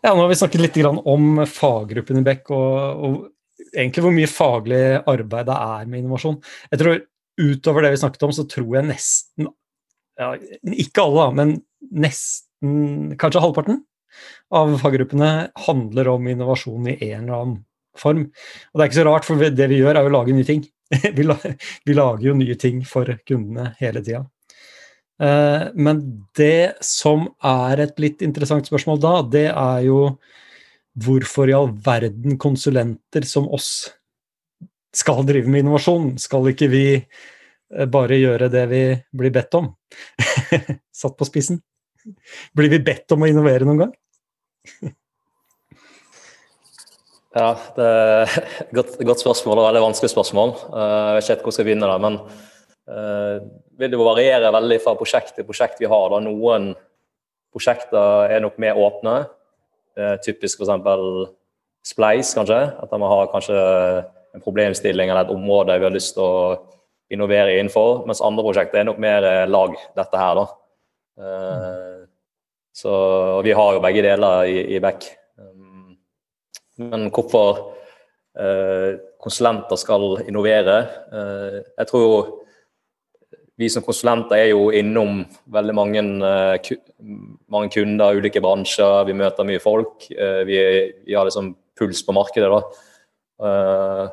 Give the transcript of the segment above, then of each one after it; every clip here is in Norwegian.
Ja, nå har vi snakket litt om faggruppen i Beck og, og egentlig hvor mye faglig arbeid det er med innovasjon. Jeg tror Utover det vi snakket om, så tror jeg nesten ja, Ikke alle, men nesten kanskje halvparten av faggruppene handler om innovasjon i en eller annen form. Og det er ikke så rart, for det vi gjør, er å lage nye ting. vi, lager jo nye ting for kundene hele tida. Eh, men det som er et litt interessant spørsmål da, det er jo hvorfor i all verden konsulenter som oss skal drive med innovasjon? Skal ikke vi eh, bare gjøre det vi blir bedt om? Satt på spissen. Blir vi bedt om å innovere noen gang? ja, det er et godt, godt spørsmål og veldig vanskelig spørsmål. Eh, jeg vet ikke helt hvor jeg skal begynne da, men vil det variere veldig fra prosjekt til prosjekt vi har. Da. Noen prosjekter er nok mer åpne. Typisk f.eks. Spleis, kanskje. At man har kanskje en problemstilling eller et område vi har lyst til å innovere innenfor. Mens andre prosjekter er nok mer eh, lag, dette her, da. Eh, Så, vi har jo begge deler i, i Beck. Um, men hvorfor eh, konsulenter skal innovere? Uh, jeg tror vi som konsulenter er jo innom veldig mange, eh, mange kunder, ulike bransjer. Vi møter mye folk. Eh, vi, vi har liksom puls på markedet. da. Eh,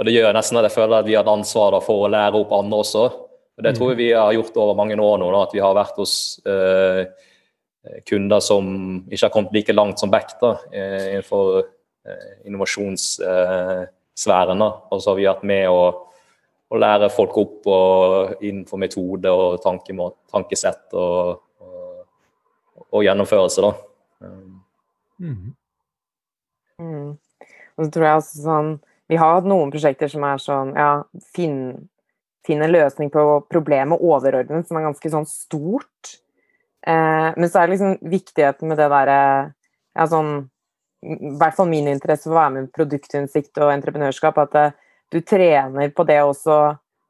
og Det gjør nesten at jeg føler at vi har et ansvar for å lære opp andre også. Og Det tror jeg vi har gjort over mange år nå. Da, at vi har vært hos eh, kunder som ikke har kommet like langt som Beck da, innenfor eh, innovasjonssfæren. Eh, og så har vi vært med å å lære folk opp og innenfor metode og tanke, tankesett og, og, og, gjennomførelse, da. Mm. Mm. Og så tror jeg også sånn Vi har hatt noen prosjekter som er sånn Ja, finn, finn en løsning på problemet overordnet som er ganske sånn stort. Eh, men så er det liksom viktigheten med det derre ja, sånn I hvert fall min interesse for å være med i produktinnsikt og entreprenørskap. at det, du trener på det også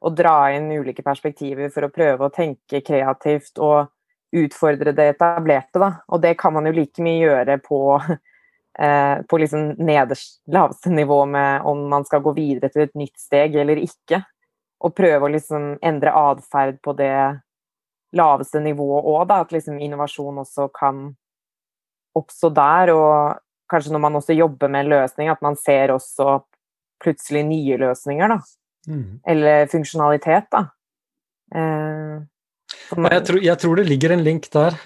å dra inn ulike perspektiver for å prøve å tenke kreativt og utfordre det etablerte. Da. Og det kan man jo like mye gjøre på, eh, på liksom nederst, laveste nivå med om man skal gå videre til et nytt steg eller ikke. Og prøve å liksom endre atferd på det laveste nivået òg, At liksom innovasjon også kan oppstå der. Og kanskje når man også jobber med en løsning, at man ser også plutselig nye løsninger, da. Mm. Eller funksjonalitet, da. Eh, jeg, tror, jeg, tror, det ligger en link der.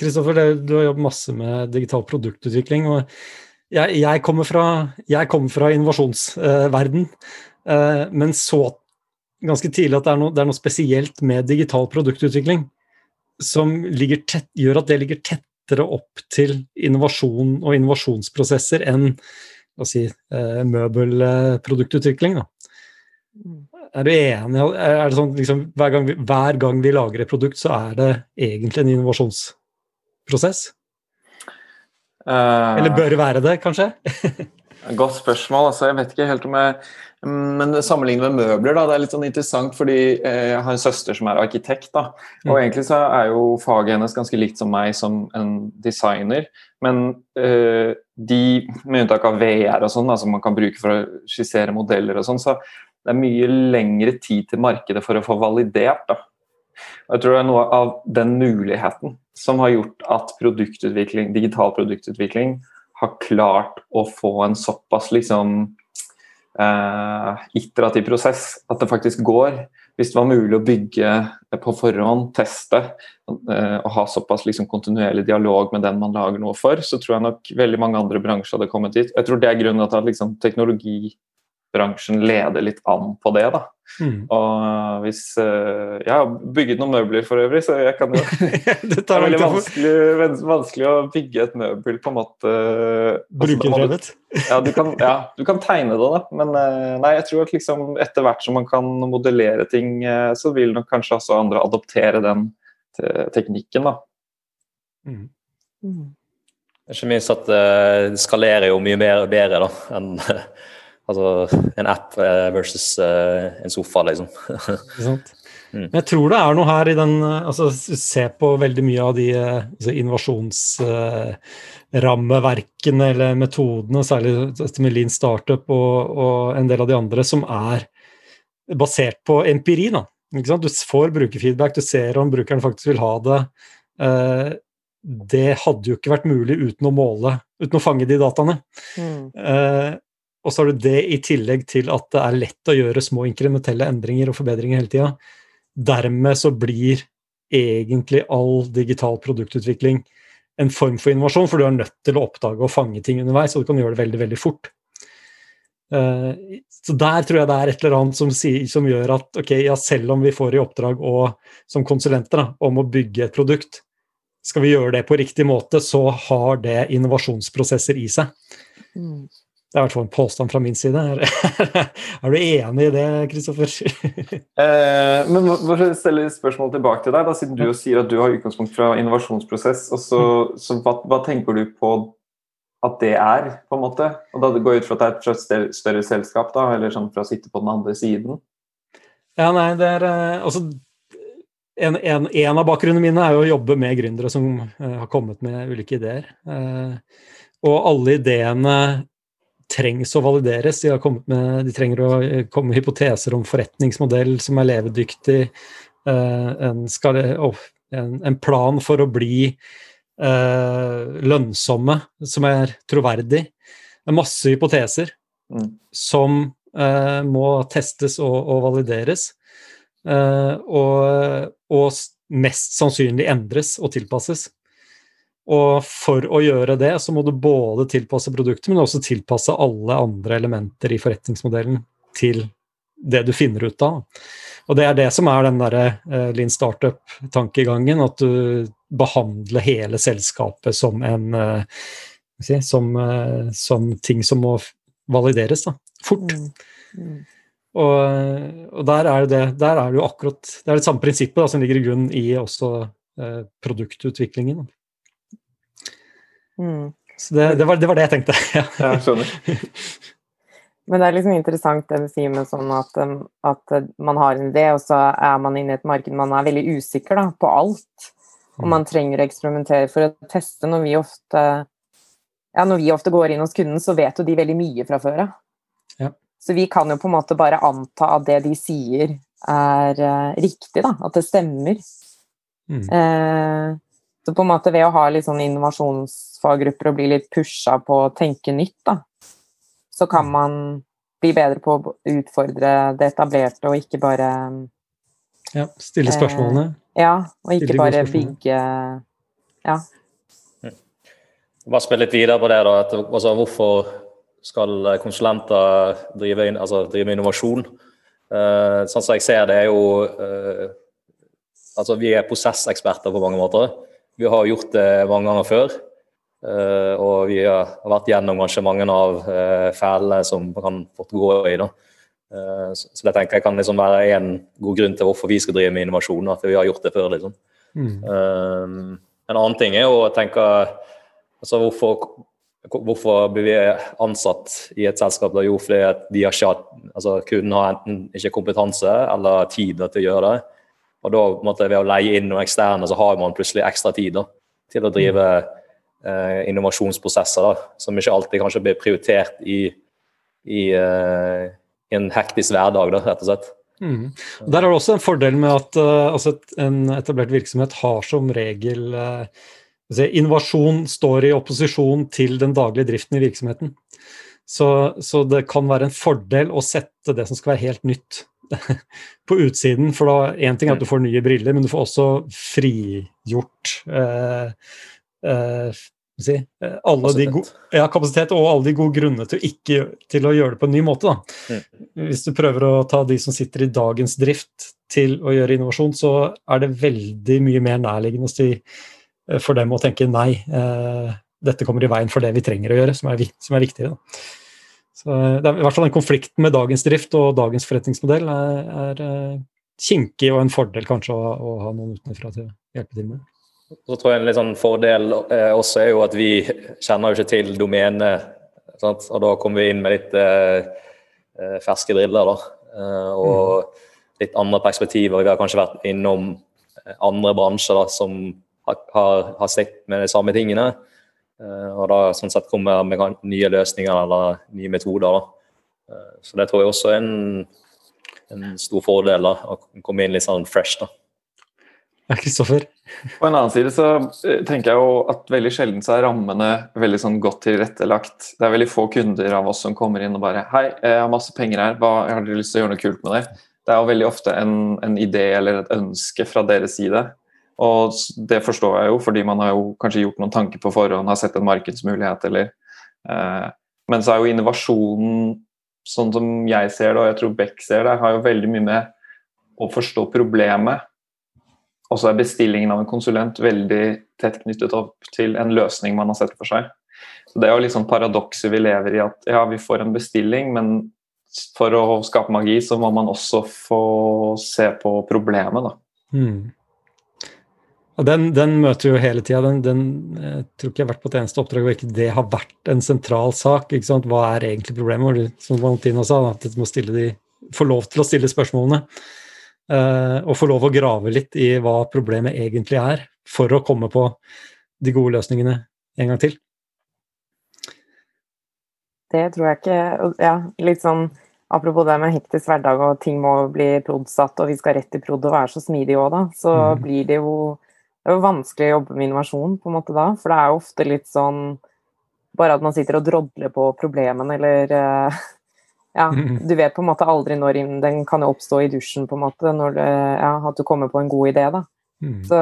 Kristoffer, eh, du har jobbet masse med digital produktutvikling. og jeg, jeg, kommer, fra, jeg kommer fra innovasjonsverden, eh, men så ganske tidlig at det er, noe, det er, noe, spesielt med digital produktutvikling som tett, gjør at det ligger tettere opp til innovasjon og innovasjonsprosesser enn si, eh, møbelproduktutvikling. Er du enig? Er det sånn liksom, hver, gang vi, hver gang vi lager et produkt, så er det egentlig en innovasjonsprosess? Uh, Eller bør det være det, kanskje? godt spørsmål. Altså, jeg vet ikke helt om jeg men sammenlignet med møbler, da, det er litt sånn interessant fordi eh, jeg har en søster som er arkitekt. da, Og mm. egentlig så er jo faget hennes ganske likt som meg som en designer. Men de, med unntak av VR og sånn, som man kan bruke for å skissere modeller og sånn, så det er mye lengre tid til markedet for å få validert. da. Jeg tror det er noe av den muligheten som har gjort at produktutvikling, digital produktutvikling har klart å få en såpass liksom eh, iterativ prosess. At det faktisk går. Hvis det var mulig å bygge på forhånd, teste eh, og ha såpass liksom, kontinuerlig dialog med den man lager noe for, så tror jeg nok veldig mange andre bransjer hadde kommet dit. Jeg tror det er grunnen til at liksom, teknologi bransjen leder litt an på det. da. Mm. Og hvis uh, Jeg har bygget noen møbler for øvrig, så jeg kan jo Det er veldig vanskelig, vanskelig, å bygge et møbel på en måte altså, Brukerdrevet? Ja, du kan, ja, du kan tegne det, da. Men uh, nei, jeg tror at liksom etter hvert som man kan modellere ting, uh, så vil nok kanskje også andre adoptere den teknikken, da. Mm. Mm. Ikke minst at det skalerer jo mye mer bedre da, enn Altså en app eh, versus uh, en sofa, liksom. Mm. Men jeg tror det er noe her i den altså Se på veldig mye av de altså innovasjonsrammeverkene uh, eller metodene, særlig dette med Lean Startup og, og, en del av de andre, som er basert på empiri. da. Du får brukerfeedback, du ser om brukeren faktisk vil ha det. Uh, det hadde jo ikke vært mulig uten å måle, uten å fange de dataene. Mm. Uh, og så har du det i tillegg til at det er lett å gjøre små inkrementelle endringer og forbedringer hele tida. Dermed så blir egentlig all digital produktutvikling en form for innovasjon, for du er nødt til å oppdage og fange ting underveis, og du kan gjøre det veldig, veldig fort. Uh, så der tror jeg det er et eller annet som, som, gjør at ok, ja, selv om vi får i oppdrag å, som konsulenter da, om å bygge et produkt, skal vi gjøre det på riktig måte, så har det innovasjonsprosesser i seg. Mm. Det er i hvert fall en påstand fra min side. Er, du enig i det, Kristoffer? eh, men jeg stille spørsmål tilbake til deg, da, siden du jo sier at du har utgangspunkt fra innovasjonsprosess. Og så, mm. så hva, hva, tenker du på at det er, på en måte? Og da det går ut fra at det er et større, selskap, da, eller sånn fra å sitte på den andre siden? Ja, nei, det er uh, altså en, en, en, av bakgrunnene mine er jo å jobbe med gründere som uh, har kommet med ulike ideer. Uh, og alle ideene trengs å valideres. De, med, de, trenger å eh, komme med hypoteser om forretningsmodell som er levedyktig, uh, en, skal, oh, en, en, plan for å bli uh, lønnsomme, som er troverdig. Masse hypoteser mm. som må testes og, og valideres. Og, og mest sannsynlig endres og tilpasses. Og for å gjøre det, så må du både tilpasse produktet, men også tilpasse alle andre elementer i forretningsmodellen til det du finner ut av. Og det er det som er den derre uh, Lean Startup-tankegangen, at du behandler hele selskapet som en uh, si, som, uh, som, ting som må valideres da, fort. Mm. Mm. Og, og, der er det, der er det jo akkurat Det er det samme prinsippet da, som ligger i grunnen i også produktutviklingen. Mm. Så det, det, var, det, var, det jeg tenkte. ja, jeg skjønner. Men det er liksom interessant det du sier med sånn at, um, at, man har en idé, og så er man inne i et marked man er veldig usikker da, på alt. Og man trenger å eksperimentere for å teste. Når vi ofte, ja, når vi ofte går inn hos kunden, så vet jo de veldig mye fra før av. Ja. Så vi kan jo på en måte bare anta at det de sier, er uh, riktig, da. At det stemmer. Mm. Uh, så på en måte ved å ha litt sånn innovasjonsfaggrupper og bli litt pusha på å tenke nytt, da, så kan mm. man bli bedre på å utfordre det etablerte og ikke bare Ja, stille spørsmålene. Eh, ja, og ikke bare bygge Ja. Bare spille litt videre på det. da, at, altså, Hvorfor skal konsulenter drive, inn, altså, drive innovasjon? Uh, sånn som jeg ser det, er jo uh, altså Vi er prosesseksperter på mange måter. Vi har gjort det mange ganger før. Uh, og vi har vært gjennom kanskje mange av uh, fælene som kan fort gå i. da. Uh, så, det tenker jeg kan liksom være en god grunn til hvorfor vi skal drive med innovasjon. At vi har gjort det før. liksom. Mm. en annen ting er å tenke altså hvorfor, hvorfor blir vi ansatt i et selskap? Jo, fordi de har ikke, altså, kunden har enten ikke kompetanse eller tid til å gjøre det. Og da måtte ved å leie inn noen eksterne, så har man plutselig ekstra tid da, til å drive eh, innovasjonsprosesser da, som ikke alltid kanskje blir prioritert i, i, eh, en hektisk hverdag, da, rett og slett. Mm. Der er det også en fordel med at uh, altså en etablert virksomhet har som regel uh, Innovasjon står i opposisjon til den daglige driften i virksomheten. Så, så, det kan være en fordel å sette det som skal være helt nytt, på utsiden. For da én ting er at du får nye briller, men du får også frigjort eh, eh, si, alle kapasitet. de gode, ja, kapasitet og alle de gode grunnene til, ikke, til å gjøre det på en ny måte. Mm. Hvis du prøver å ta de som sitter i dagens drift til å gjøre innovasjon, så er det veldig mye mer nærliggende si eh, for dem å tenke nei, eh, dette kommer i veien for det vi trenger å gjøre, som er, som er viktigere. Da. Så eh, det er i hvert fall en konflikt med dagens drift og dagens forretningsmodell er, er eh, kinkig og en fordel kanskje å, å ha noen utenfra til å hjelpe til med. Så tror jeg En litt sånn fordel eh, også er jo at vi kjenner jo ikke til domenet. Og da kommer vi inn med litt eh, eh ferske driller. da. Eh, og mm. litt andre perspektiver. Vi har kanskje vært innom andre bransjer da, som har, har, har slitt med de samme tingene. Og da sånn sett kommer med nye løsninger eller nye metoder. Da. Så det tror jeg også er en, en stor fordel da, å komme inn litt sånn fresh. da. Kristoffer? På en annen side så eh, tenker jeg jo at veldig sjelden så er rammene veldig sånn godt tilrettelagt. Det er veldig få kunder av oss som kommer inn og bare Hei, jeg har masse penger her, hva, har dere lyst til å gjøre noe kult med det? Det er jo veldig ofte en, en idé eller et ønske fra deres side. Og det forstår jeg jo, fordi man har jo kanskje gjort noen tanker på forhånd, har sett en markedsmulighet eller eh, Men så er jo innovasjonen, sånn som jeg ser det, og jeg tror Beck ser det, har jo veldig mye med å forstå problemet og så er bestillingen av en konsulent veldig tett knyttet opp til en løsning man har sett for seg. Så Det er jo liksom paradokset vi lever i, at ja, vi får en bestilling, men for å skape magi, så må man også få se på problemet, da. Hmm. Og den, den, møter jo hele tida. Den, den, jeg tror ikke jeg har vært på et eneste oppdrag hvor ikke det har vært en sentral sak. ikke sant? Hva er egentlig problemet? Som Valentina sa, at du må de, få lov til å stille spørsmålene. Uh, og få lov å grave litt i hva problemet egentlig er, for å komme på de gode løsningene en gang til. Det tror jeg ikke Ja, litt sånn apropos det med hektisk hverdag og ting må bli prodsatt, og vi skal rett i prod og være så smidige òg, da, så mm. blir det jo det er jo vanskelig å jobbe med innovasjon på en måte da, for det er jo ofte litt sånn bare at man sitter og drodler på problemene eller uh, ja, du vet på en måte aldri når den kan oppstå i dusjen, på en måte, når du, ja, at du kommer på en god idé. da. Mm. Så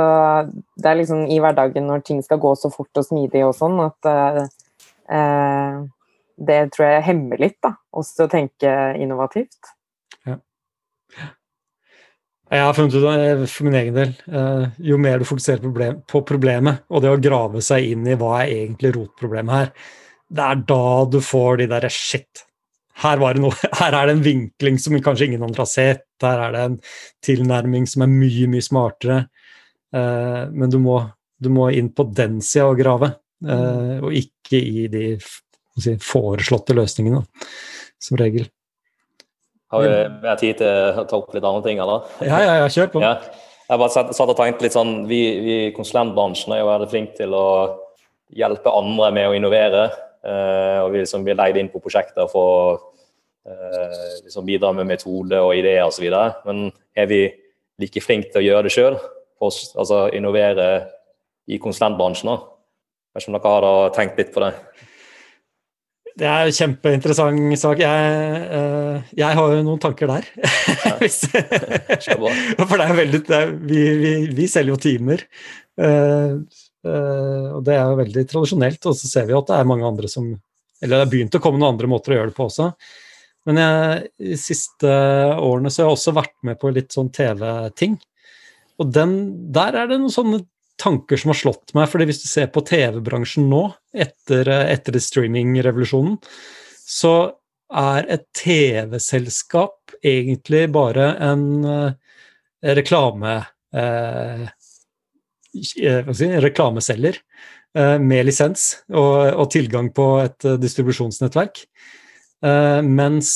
det er liksom i hverdagen når ting skal gå så fort og smidig og sånn, at eh, det tror jeg hemmer litt, da, oss til å tenke innovativt. Ja. Jeg har funnet ut eh, for min egen del, eh, jo mer du fokuserer på problemet, og det å grave seg inn i hva er egentlig rotproblemet her, det er da du får de derre shit, her, noe, her, er det en vinkling som kanskje ingen andre har sett. Her er det en tilnærming som er mye, mye smartere. Uh, men du må, du må, inn på den sida og grave, uh, og ikke i de si, foreslåtte løsningene, som regel. Har vi mer tid til å ta opp litt andre ting, eller? Ja, ja, ja kjør på. Ja. Jeg bare satt, satt og tenkte litt sånn, Vi i konsulentbransjen er jo veldig flinke til å hjelpe andre med å innovere. Eh, og vi liksom blir leid inn på prosjekter for å eh, liksom bidra med metode og ideer osv. Men er vi like flinke til å gjøre det sjøl? Altså innovere i konsulentbransjen? da? Vet ikke om dere har tenkt litt på det? Det er en kjempeinteressant sak. Jeg, uh, jeg har jo noen tanker der. For det er veldig det er, vi, vi, vi, selger jo timer. Uh, Uh, og Det er jo veldig tradisjonelt, og så ser vi at det er mange andre som Eller det har begynt å komme noen andre måter å gjøre det på også. Men jeg, de siste årene så har jeg også vært med på litt sånn TV-ting. Og den, der er det noen sånne tanker som har slått meg. fordi hvis du ser på TV-bransjen nå, etter, etter streaming-revolusjonen, så er et TV-selskap egentlig bare en uh, reklame... Uh, Eh, si, reklameselger uh, med lisens og, og, tilgang på et eh, distribusjonsnettverk. mens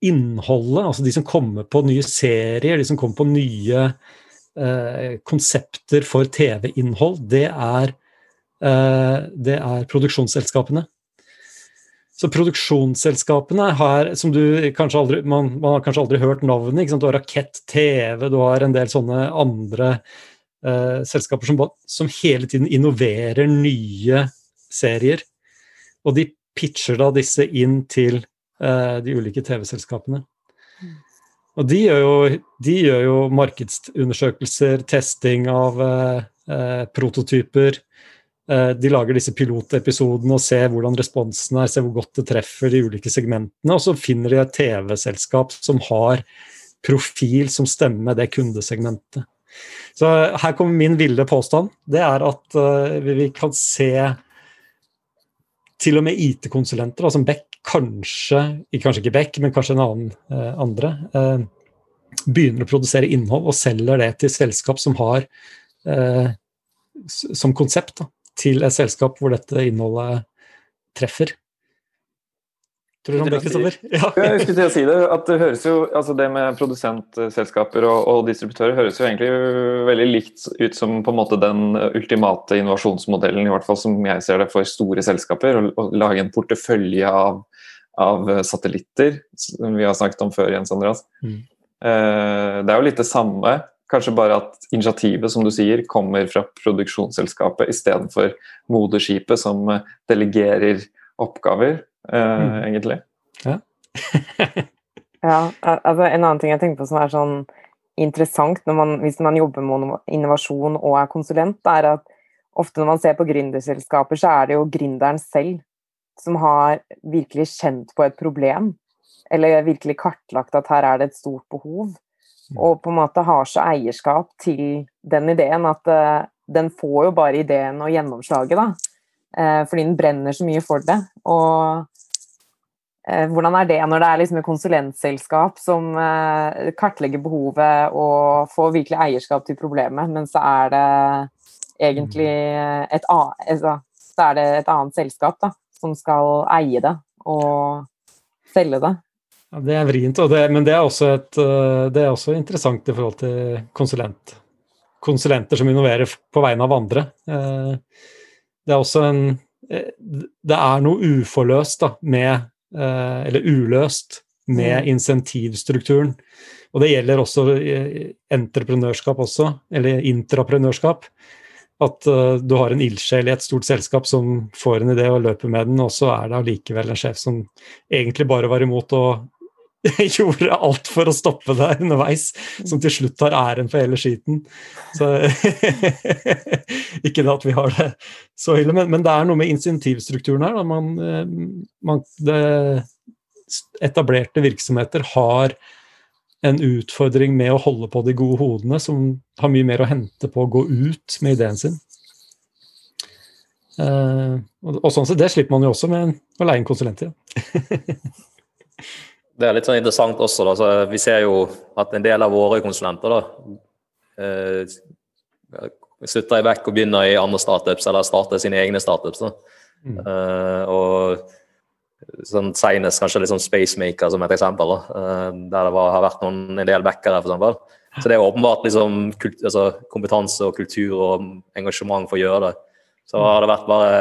innholdet, altså de som kommer på nye serier, de som kommer på nye konsepter for TV-innhold, det er, det er produksjonsselskapene. Så produksjonsselskapene her, som du kanskje aldri, man, man har kanskje aldri hørt navnet. Du har Rakett TV, du har en del sånne andre uh, selskaper som, som, hele tiden innoverer nye serier. Og de pitcher da disse inn til uh, de ulike TV-selskapene. Og de gjør, jo, de gjør, jo, markedsundersøkelser, testing av eh, prototyper Eh, de lager disse pilotepisodene og ser hvordan responsen er, ser hvor godt det treffer de ulike segmentene. Og så finner de et TV-selskap som har profil som stemmer med det kundesegmentet. Så her kommer min ville påstand. Det er at uh, vi kan se til og med IT-konsulenter, altså Beck, kanskje kanskje ikke Beck, men kanskje en annen uh, andre, uh, begynner å produsere innhold og selger det til selskap som har som konsept. Da til et selskap hvor dette innholdet treffer. Tror du om det, Kristoffer? Ja. Jeg skulle til å si det. at det høres jo, altså det med produsentselskaper og, og, distributører høres jo egentlig veldig likt ut som på en måte den ultimate innovasjonsmodellen, i hvert fall som jeg ser det for store selskaper. Å, lage en portefølje av, av, satellitter, som vi har snakket om før, Jens Andreas. Mm. Eh, det er jo litt det samme. Kanskje bare at initiativet som du sier, kommer fra produksjonsselskapet istedenfor moderskipet som delegerer oppgaver Eh, mm. egentlig. Ja. ja, altså En annen ting jeg tenker på som er sånn interessant man, hvis man jobber med innovasjon og er konsulent, er at ofte når man ser på gründerselskaper, så er det jo gründeren selv som har virkelig kjent på et problem, eller virkelig kartlagt at her er det et stort behov, mm. og på en måte har så eierskap til den ideen at uh, den får jo bare ideen og gjennomslaget, da. Uh, fordi den brenner så mye for det. Og uh, hvordan er det når det er liksom et konsulentselskap som kartlegger behovet og får virkelig eierskap til problemet, men så er det egentlig et, altså, så er det et annet selskap da, som skal eie det og selge det? Ja, det er vrient, det, men det er, et, eh, det er, også interessant i forhold til konsulent. konsulenter som innoverer på vegne av andre. Det er også en Det er noe uforløst da, med Eh, eller uløst med mm. insentivstrukturen. Og det gjelder også entreprenørskap også, eller intraprenørskap. At uh, du har en ildsjel i et stort selskap som får en idé og løper med den, og så er det allikevel en sjef som egentlig bare var imot og gjorde alt for å stoppe deg underveis, som til slutt tar æren for hele skiten. Så Ikke det at vi har det så ille, men, men det er noe med insentivstrukturen her. Man, eh, man, det, etablerte virksomheter har en utfordring med å holde på de gode hodene, som har mye mer å hente på å gå ut med ideen sin. Uh, og, og sånn sett, Det slipper man jo også med å leie inn konsulenter. det er litt sånn interessant også. Da. Så vi ser jo at en del av våre konsulenter da, uh, slutter i vekk og begynner i andre startups, eller starter sine egne startups. Mm. Uh, og sånn Senest kanskje litt sånn Spacemaker som et eksempel, da, eh, der det var, har vært noen, en del backere. For eksempel. så det er åpenbart liksom, kult, altså, kompetanse og kultur og engasjement for å gjøre det. Så har det vært bare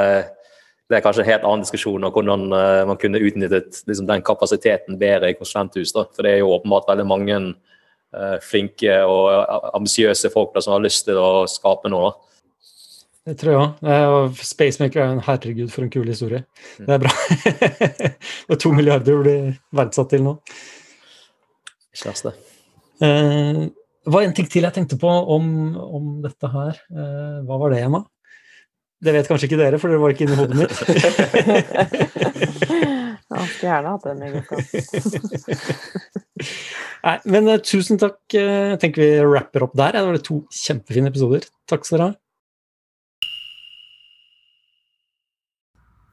det er kanskje en helt annen diskusjon om hvordan uh, man kunne utnyttet liksom, den kapasiteten bedre i konsulenthus. Da. For det er jo åpenbart veldig mange uh, flinke og ambisiøse folk da, som har lyst til å skape noe. Da. Det tror jeg òg. Spacemaker er en herregud for en kul historie. Mm. Det er bra. det er to milliarder blir verdsatt til nå. Ikke verst, det. Det var en ting til jeg tenkte på om, om dette her. hva var det, Emma? Det vet kanskje ikke dere, for dere var ikke inni hodet mitt. jeg skulle gjerne hatt den egenskapen. Nei, men uh, tusen takk. Eh, jeg tenker vi rapper opp der. Det var to kjempefine episoder. Takk skal dere ha.